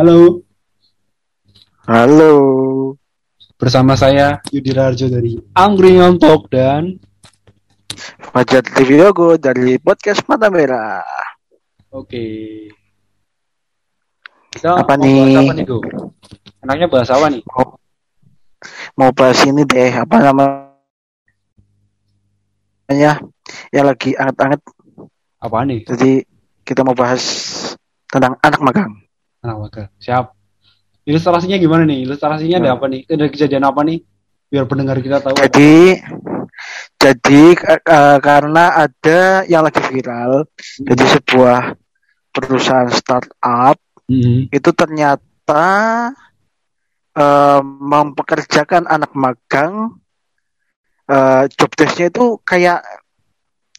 Halo, Halo. bersama saya Yudi Rarjo dari Angry Talk dan Fajar TV Logo dari podcast Mata Merah. oke. Kita Apa nih? bahas apa nih? Enaknya bahas apa nih? Mau, mau bahas ini deh, apa namanya? Yang lagi anget-anget. Apa nih? Jadi kita mau bahas tentang anak magang. Anak magang. Siap. Ilustrasinya gimana nih? Ilustrasinya ada Nah. apa nih? Ada kejadian apa nih? Biar pendengar kita tahu. Jadi jadi eh, karena ada yang lagi viral, jadi sebuah perusahaan startup Mhm. itu ternyata eh, mempekerjakan anak magang eh, job desknya itu kayak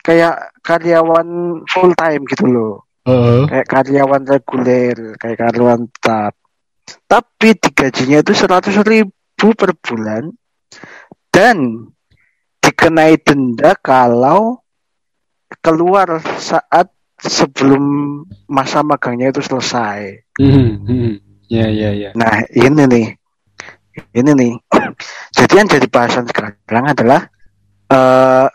kayak karyawan full time gitu loh Heeh. kayak karyawan reguler kayak karyawan tetap tapi digajinya itu seratus ribu per bulan dan dikenai denda kalau keluar saat sebelum masa magangnya itu selesai Mhm, mhm. Ya, ya, ya. Nah, ini nih. Ini nih. jadi yang jadi bahasan sekarang adalah eh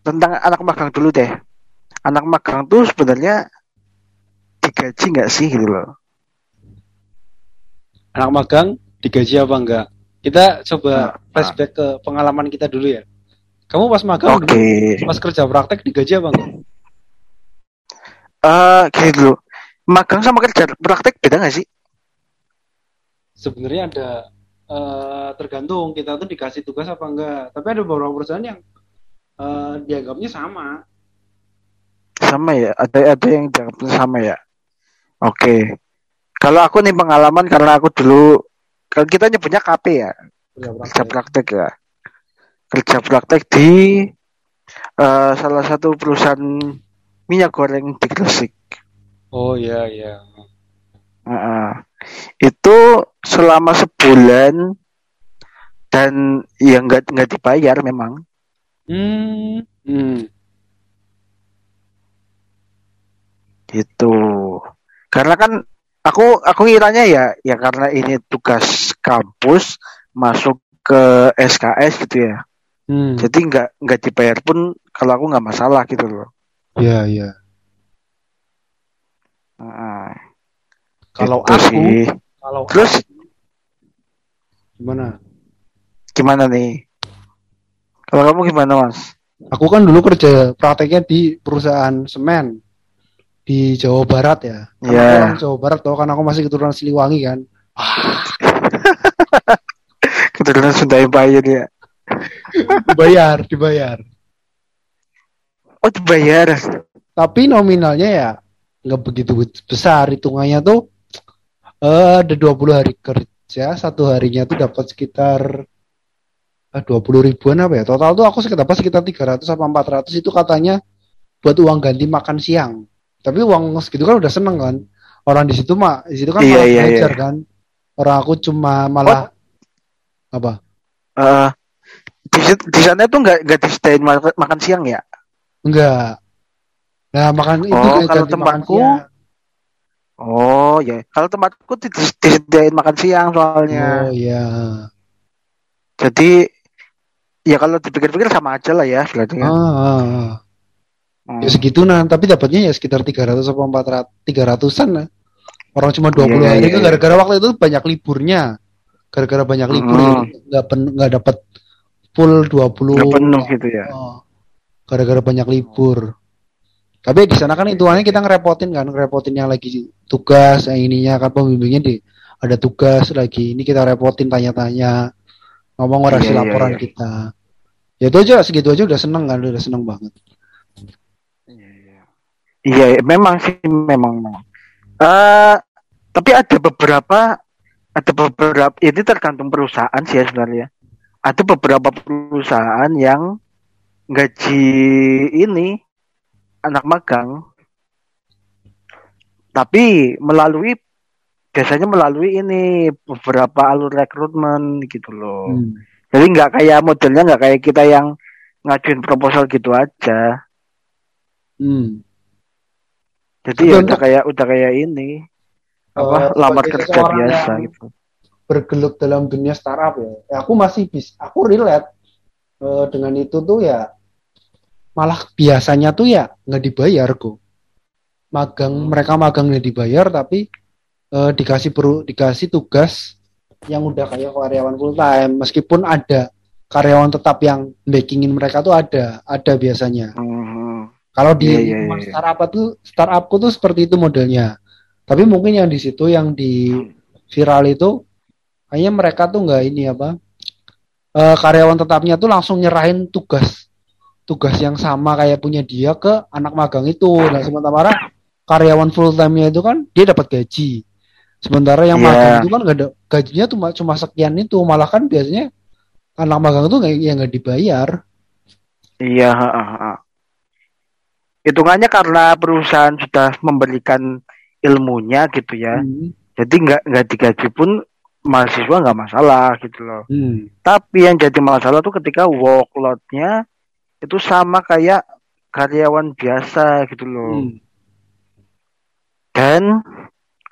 tentang anak magang dulu deh. Anak magang tuh sebenarnya digaji nggak sih gitu loh. Anak magang digaji apa enggak? Kita coba Nah, flashback ke pengalaman kita dulu ya. Kamu pas magang dulu, pas kerja praktek digaji apa enggak? Eh gini dulu. Magang sama kerja praktek beda nggak sih? sebenarnya ada eh, tergantung kita tuh dikasih tugas apa enggak. Tapi ada beberapa perusahaan yang eh, dianggapnya sama. Sama ya. Ada ada yang dianggap sama ya. Oke. Kalau aku nih pengalaman karena aku dulu kalau kita nyebutnya KP ya. Kerja praktek. ya kerja praktek di eh, salah satu perusahaan minyak goreng di Gresik Oh iya iya. Heeh. itu selama sebulan dan ya nggak nggak dibayar memang Hmm. hmm. Gitu karena kan aku aku ngiranya ya ya karena ini tugas kampus masuk ke SKS gitu ya Hmm. jadi nggak nggak dibayar pun kalau aku nggak masalah gitu loh Iya iya. Heeh. Kalau Gitu aku, sih. kalau terus gimana? gimana nih? Kalau kamu gimana mas? Aku kan dulu kerja prakteknya di perusahaan semen di Jawa Barat ya. Karena aku orang Jawa Barat toh, karena aku masih keturunan Siliwangi kan. Keturunan Sunda Empire ya. Dibayar, dibayar. Oh dibayar. Tapi nominalnya ya nggak begitu besar hitungannya tuh eh ada 20 hari kerja, satu harinya tuh dapat sekitar eh, 20 ribuan apa ya? Total tuh aku sekitar apa sekitar 300 apa 400 itu katanya buat uang ganti makan siang. Tapi uang segitu kan udah seneng kan. Orang di situ mah di situ kan Iya, malah iya, iya. kan. Orang aku cuma malah apa? Eh di, di sana tuh nggak nggak disediain makan, makan siang ya? Enggak. Nah, makan itu Oh, kayak kalau tempatku. Oh ya. Kalau tempatku dis- disediain makan siang soalnya. Oh iya. Jadi ya kalau dipikir-pikir sama aja lah ya kan. Ah, ah, ah. Hmm. Ya segitu nah, tapi dapatnya ya sekitar 300 atau 400 300-an lah. Orang cuma 20 Iya, hari iya, kan iya. gara-gara waktu itu banyak liburnya. Gara-gara banyak libur Hmm. ya, nggak pen, nggak dapat full 20. Nggak penuh gitu ya. Oh, gara-gara banyak libur. Tapi di sana kan hitungannya kita ngerepotin kan, ngerepotin yang lagi tugas, yang ininya kan pembimbingnya di ada tugas lagi, ini kita repotin tanya-tanya, ngomong orasi Iya, iya, laporan iya. kita. Ya itu aja segitu aja udah seneng kan, udah seneng banget. Iya, memang sih memang. Eh, tapi ada beberapa ada beberapa ini tergantung perusahaan sih ya sebenarnya. Ada beberapa perusahaan yang gaji ini anak magang tapi melalui biasanya melalui ini beberapa alur rekrutmen gitu loh. Hmm. Jadi nggak kayak modelnya nggak kayak kita yang ngajuin proposal gitu aja. Hmm. Jadi ya udah kayak udah kayak ini. apa eh, lamar sebagai kerja biasa gitu. bergelut dalam dunia startup ya. ya aku masih bisa aku relate eh, dengan itu tuh ya malah biasanya tuh ya nggak dibayar kok magang mereka magang nggak dibayar tapi eh, dikasih perlu dikasih tugas yang udah kayak karyawan full time meskipun ada karyawan tetap yang backingin mereka tuh ada ada biasanya Mhm. Kalau di Iya, iya, lingkungan iya. startup tuh startupku tuh seperti itu modelnya. Tapi mungkin yang di situ yang di viral itu kayaknya mereka tuh nggak ini apa eh, karyawan tetapnya tuh langsung nyerahin tugas tugas yang sama kayak punya dia ke anak magang itu. Nah sementara karyawan full time-nya itu kan dia dapat gaji. Sementara yang Iya. magang itu kan nggak ada gajinya cuma cuma sekian itu malah kan biasanya anak magang itu nggak yang nggak dibayar. Iya, ha. Hitungannya karena perusahaan sudah memberikan ilmunya gitu ya, Hmm. jadi nggak nggak digaji pun mahasiswa nggak masalah gitu loh. Hmm. Tapi yang jadi masalah tuh ketika workloadnya itu sama kayak karyawan biasa gitu loh. Hmm. Dan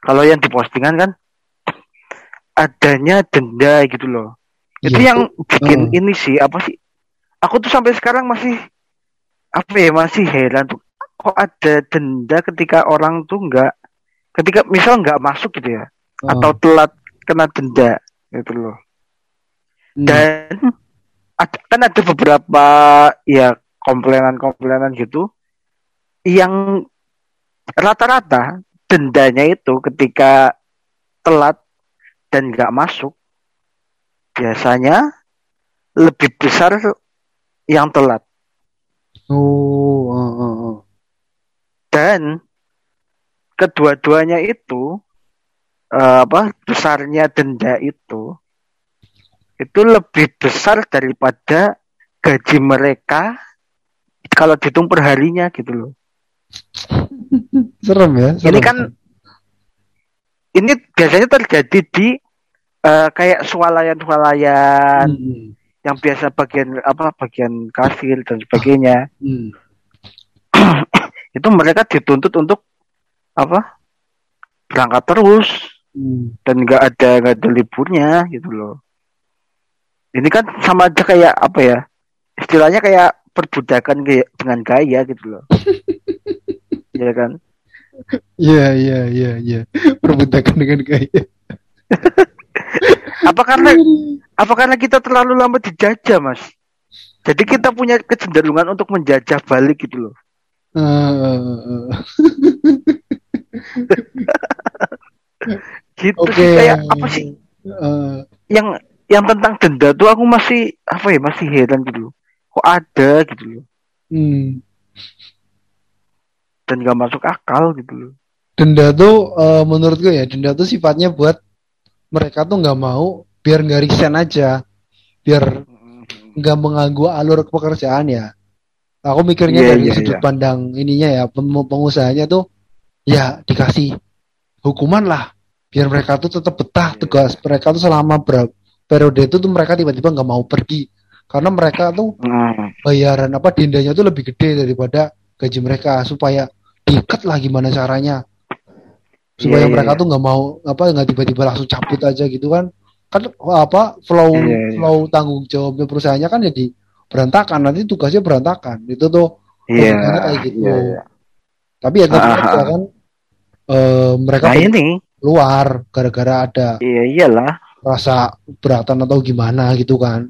kalau yang dipostingan kan adanya denda gitu loh. Itu Iya, yang bikin Hmm. ini sih apa sih? Aku tuh sampai sekarang masih apa ya masih heran tuh kok ada denda ketika orang tuh nggak ketika misal nggak masuk gitu ya Oh. atau telat kena denda gitu loh. Hmm. Dan ada, kan ada beberapa ya komplainan-komplainan gitu yang rata-rata dendanya itu ketika telat dan nggak masuk biasanya lebih besar yang telat Oh, oh, oh, oh. dan kedua-duanya itu eh, apa besarnya denda itu itu lebih besar daripada gaji mereka kalau dihitung per harinya gitu loh. Serem ya. Ini serem. kan ini biasanya terjadi di eh, kayak swalayan-swalayan Hmm, yang biasa bagian apa bagian kasir dan sebagainya. hmm. Itu mereka dituntut untuk apa? berangkat terus Hmm. dan nggak ada nggak ada liburnya gitu loh. Ini kan sama aja kayak apa ya? Istilahnya kayak perbudakan kayak dengan gaya gitu loh. Iya kan? Iya, iya, iya, iya. Perbudakan dengan gaya. Apa karena apa karena kita terlalu lama dijajah, Mas? Jadi kita punya kecenderungan untuk menjajah balik gitu loh. Eh, Gitu sih kayak apa sih eh, yang yang tentang denda tuh aku masih apa ya masih heran gitu loh. Kok ada gitu loh hmm. dan gak masuk akal gitu loh. Denda tuh eh, menurut gue ya, denda tuh sifatnya buat mereka tuh nggak mau biar nggak resign aja, biar nggak mengganggu alur pekerjaan ya. Aku mikirnya Iya, dari iya, sudut iya. pandang ininya ya, pengusahanya tuh ya dikasih hukuman lah, biar mereka tuh tetap betah Iya, tugas mereka tuh selama berapa periode itu tuh mereka tiba-tiba nggak mau pergi karena mereka tuh Hmm. bayaran apa dendanya tuh lebih gede daripada gaji mereka supaya diikat lah gimana caranya supaya Iya, iya, mereka iya. tuh nggak mau apa nggak tiba-tiba langsung cabut aja gitu kan kan apa flow Iya, iya. flow tanggung jawabnya perusahaannya kan jadi berantakan nanti tugasnya berantakan itu tuh Iya. Logikanya kayak gitu. iya, iya. tapi ya tetap Ah, aja ah. kan eh, mereka Nah ini, keluar gara-gara ada iya iyalah. rasa beratan atau gimana gitu kan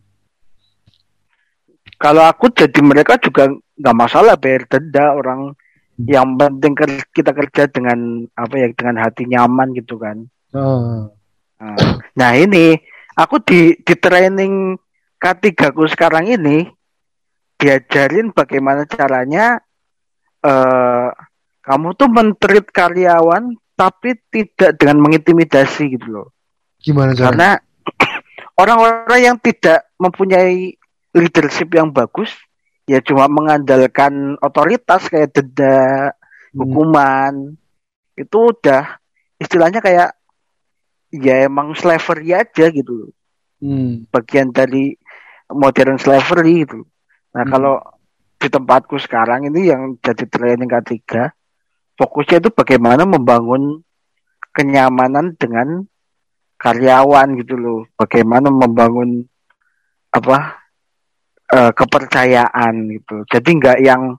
Kalau aku jadi mereka juga nggak masalah bayar denda orang yang penting kita kerja dengan apa ya dengan hati nyaman gitu kan. Eh, Nah, Nah ini aku di di training K3 ku sekarang ini diajarin bagaimana caranya eh kamu tuh mentreat karyawan tapi tidak dengan mengintimidasi gitu loh. gimana caranya Karena orang-orang yang tidak mempunyai leadership yang bagus ya cuma mengandalkan otoritas kayak denda, Hmm. hukuman itu udah istilahnya kayak ya emang slavery aja gitu. Hmm. bagian dari modern slavery itu. Nah, Hmm. kalau di tempatku sekarang ini yang jadi training K3, fokusnya itu bagaimana membangun kenyamanan dengan karyawan gitu loh. Bagaimana membangun apa uh, kepercayaan gitu. Jadi nggak yang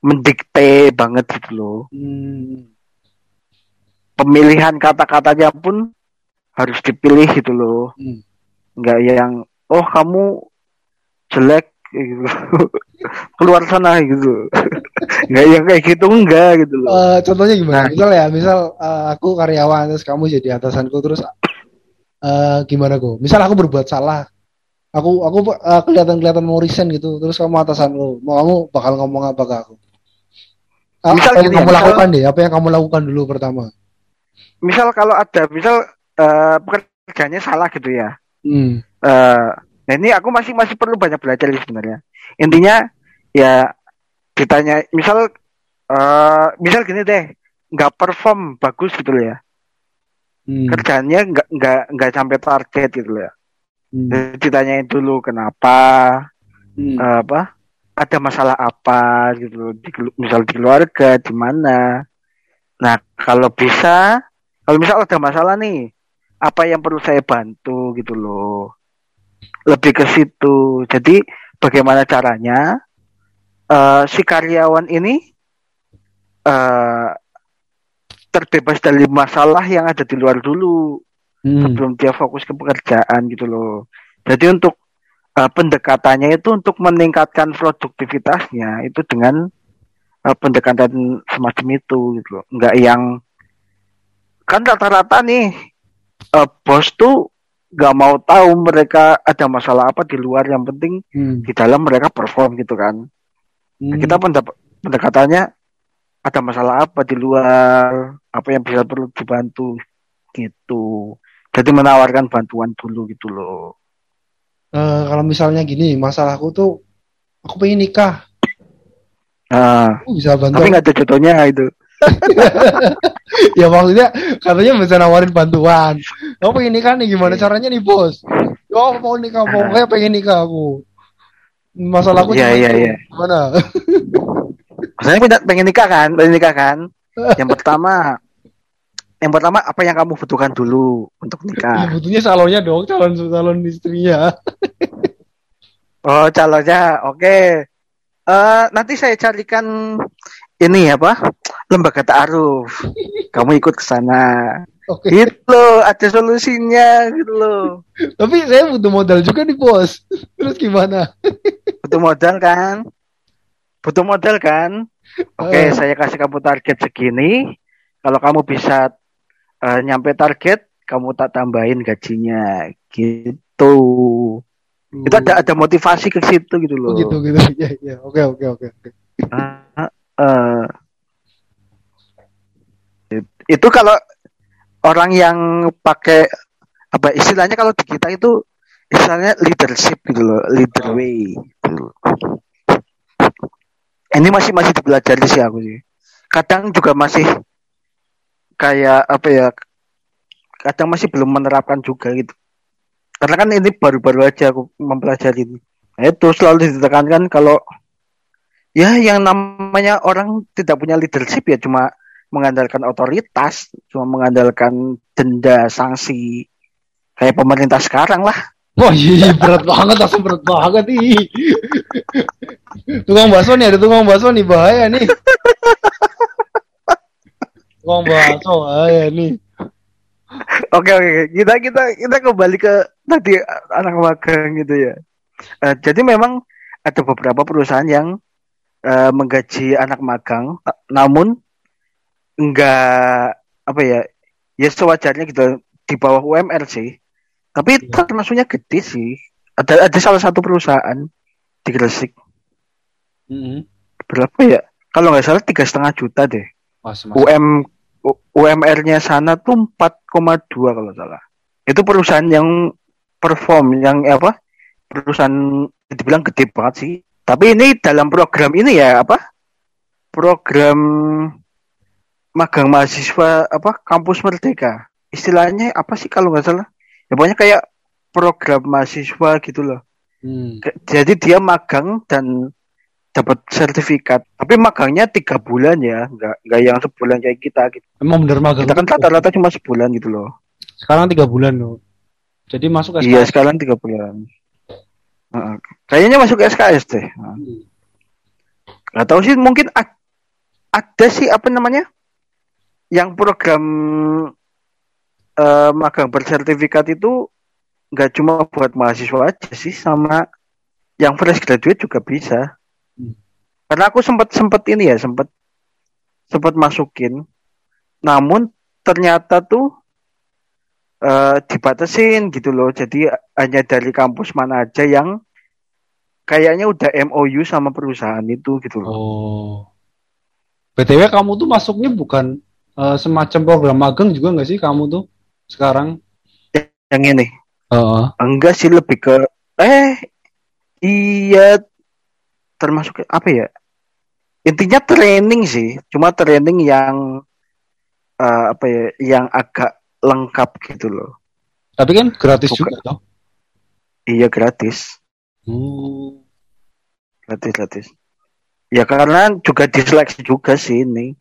mendikte banget gitu loh. Hmm. Pemilihan kata-katanya pun harus dipilih gitu loh. Hmm. Nggak yang oh kamu jelek gitu. keluar sana gitu. nggak yang kayak gitu enggak gitu loh. Uh, contohnya gimana? Nah, misal ya, misal uh, aku karyawan terus kamu jadi atasanku terus uh, gimana kok? Misal aku berbuat salah, aku aku uh, kelihatan kelihatan mau resign gitu, terus kamu atasan lo, mau kamu bakal ngomong apa ke aku? Misal apa yang kamu misal, lakukan deh, apa yang kamu lakukan dulu pertama? Misal kalau ada, misal uh, pekerjaannya salah gitu ya. Hmm. Uh, nah ini aku masih masih perlu banyak belajar sebenarnya. Intinya ya ditanya misal uh, misal gini deh nggak perform bagus gitu loh ya hmm. kerjanya nggak nggak nggak sampai target gitu loh ya hmm. ditanyain dulu kenapa hmm. uh, apa ada masalah apa gitu loh di, misal di keluarga di mana. Nah kalau bisa kalau misal ada masalah nih apa yang perlu saya bantu gitu loh. Lebih ke situ. Jadi bagaimana caranya? Uh, si karyawan ini uh, terbebas dari masalah yang ada di luar dulu hmm. sebelum dia fokus ke pekerjaan gitu loh. Jadi untuk uh, pendekatannya itu untuk meningkatkan produktivitasnya itu dengan uh, pendekatan semacam itu gitu loh. Enggak yang kan rata-rata nih uh, bos tuh nggak mau tahu mereka ada masalah apa di luar yang penting hmm. di dalam mereka perform gitu kan Hmm. Kita pendekatannya ada masalah apa di luar, apa yang bisa perlu dibantu gitu. Jadi menawarkan bantuan dulu gitu loh. Uh, kalau misalnya gini, masalahku tuh aku pengen nikah. Nah, aku bisa bantu. Tapi nggak ada jodohnya itu. ya maksudnya katanya bisa nawarin bantuan. Kamu pengen nikah nih gimana caranya nih bos? Yo mau nikah, mau kayak pengen nikah aku masalahku iya iya iya mana saya pengen, pengen nikah kan pengen nikah kan yang pertama yang pertama apa yang kamu butuhkan dulu untuk nikah ya, butuhnya calonnya dong calon calon istrinya oh calonnya oke okay. uh, eh, nanti saya carikan ini apa lembaga taaruf kamu ikut ke sana Oke. Okay. Gitu loh, ada solusinya gitu loh. Tapi saya butuh modal juga nih bos. Terus gimana? butuh modal kan? Butuh modal kan? Oke, okay, uh. saya kasih kamu target segini. Kalau kamu bisa uh, nyampe target, kamu tak tambahin gajinya gitu. Uh. Itu ada ada motivasi ke situ gitu loh. Oh, gitu gitu. Ya ya. Oke oke oke. Uh, uh. Itu kalau orang yang pakai apa istilahnya kalau di kita itu istilahnya leadership gitu loh, leader way. Gitu. Ini masih masih dipelajari sih aku sih. Kadang juga masih kayak apa ya? Kadang masih belum menerapkan juga gitu. Karena kan ini baru-baru aja aku mempelajari ini. Nah, itu selalu ditekankan kalau ya yang namanya orang tidak punya leadership ya cuma mengandalkan otoritas, cuma mengandalkan denda sanksi kayak pemerintah sekarang lah. Wah iya, iya berat banget langsung berat banget ih. tukang bakso nih ada tukang bakso nih bahaya nih. Tukang bakso bahaya nih. Oke oke kita kita kita kembali ke tadi anak magang gitu ya. Uh, jadi memang ada beberapa perusahaan yang uh, menggaji anak magang, namun enggak apa ya ya sewajarnya gitu di bawah UMR sih tapi ya. termasuknya gede sih ada ada salah satu perusahaan di Gresik mm -hmm. berapa ya kalau nggak salah tiga setengah juta deh mas, mas. UM UMR-nya sana tuh 4,2 kalau salah. Itu perusahaan yang perform yang apa perusahaan dibilang gede banget sih. Tapi ini dalam program ini ya apa program magang mahasiswa apa kampus merdeka. Istilahnya apa sih kalau nggak salah? Ya pokoknya kayak program mahasiswa gitu loh. Hmm. jadi dia magang dan dapat sertifikat. Tapi magangnya tiga bulan ya, nggak nggak yang sebulan kayak kita gitu. Emang bener magang. Kita kan rata-rata cuma sebulan gitu loh. Sekarang tiga bulan loh. Jadi masuk SKS. Iya sekarang tiga bulan. Kayaknya masuk SKS deh. Nggak tahu sih mungkin ad- ada sih apa namanya yang program eh, magang bersertifikat itu nggak cuma buat mahasiswa aja sih sama yang fresh graduate juga bisa. Karena aku sempat sempat ini ya sempat sempat masukin, namun ternyata tuh eh dibatasin gitu loh. Jadi hanya dari kampus mana aja yang kayaknya udah MOU sama perusahaan itu gitu loh. Oh. BTW kamu tuh masuknya bukan eh, semacam program magang juga nggak sih kamu tuh sekarang? Yang ini Heeh. enggak sih lebih ke eh iya termasuk apa ya? Intinya training sih, cuma training yang eh, apa ya, yang agak lengkap gitu loh. Tapi kan gratis Bukan. juga toh. Iya gratis, Hmm. gratis gratis. Ya karena juga diseleksi juga sih ini.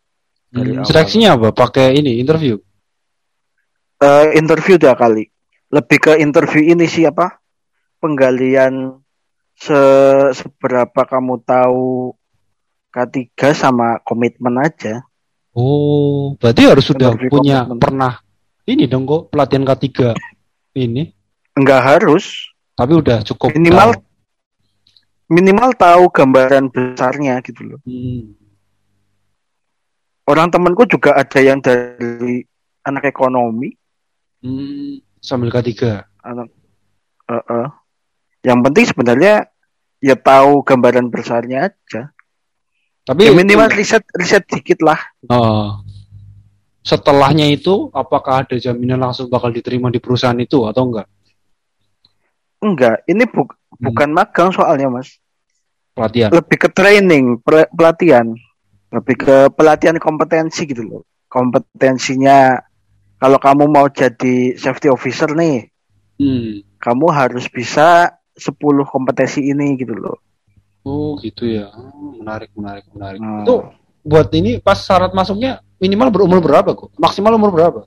Hmm. Seleksinya apa? Pakai ini interview. Eh, interview dua kali. Lebih ke interview ini sih apa? Penggalian se seberapa kamu tahu K3 sama komitmen aja. Oh, berarti harus sudah punya komitmen. pernah ini dong kok pelatihan K3 ini. Enggak harus, Tapi udah cukup Minimal tahu. minimal tahu gambaran besarnya gitu loh. Hmm. Orang temanku juga ada yang dari anak ekonomi, Hmm, sambil K3. anak eh, eh. Yang penting sebenarnya ya tahu gambaran besarnya aja. Tapi Ya minimal riset riset dikit lah. Oh. setelahnya itu apakah ada jaminan langsung bakal diterima di perusahaan itu atau enggak? Enggak, ini bu- bukan magang soalnya, Mas. Pelatihan. Lebih ke training, pe- pelatihan. Lebih ke pelatihan kompetensi gitu loh. Kompetensinya kalau kamu mau jadi safety officer nih, Hmm. kamu harus bisa 10 kompetensi ini gitu loh. Oh, gitu ya. Hmm, menarik, menarik, menarik. Nah, Itu buat ini pas syarat masuknya minimal berumur berapa kok? Maksimal umur berapa?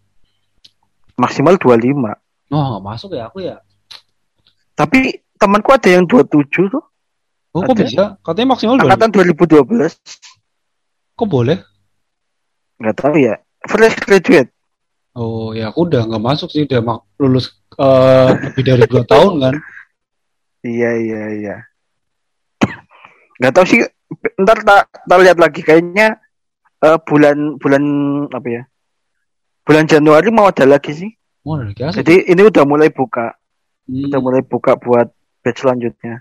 maksimal 25. Oh, nggak masuk ya aku ya. Tapi temanku ada yang 27 tuh, Oh, kok Ada. bisa? Katanya maksimal 25. angkatan 2012. Kok boleh? Nggak tahu ya. Fresh graduate. Oh, ya aku udah nggak masuk sih, udah mak- lulus eh, lebih dari dua tahun kan. Iya, iya, iya. Nggak tahu sih, ntar tak tak lihat lagi kayaknya eh, bulan bulan apa ya? Bulan Januari mau ada lagi sih. Oh. Jadi ini udah mulai buka, Hmm. udah mulai buka buat batch selanjutnya.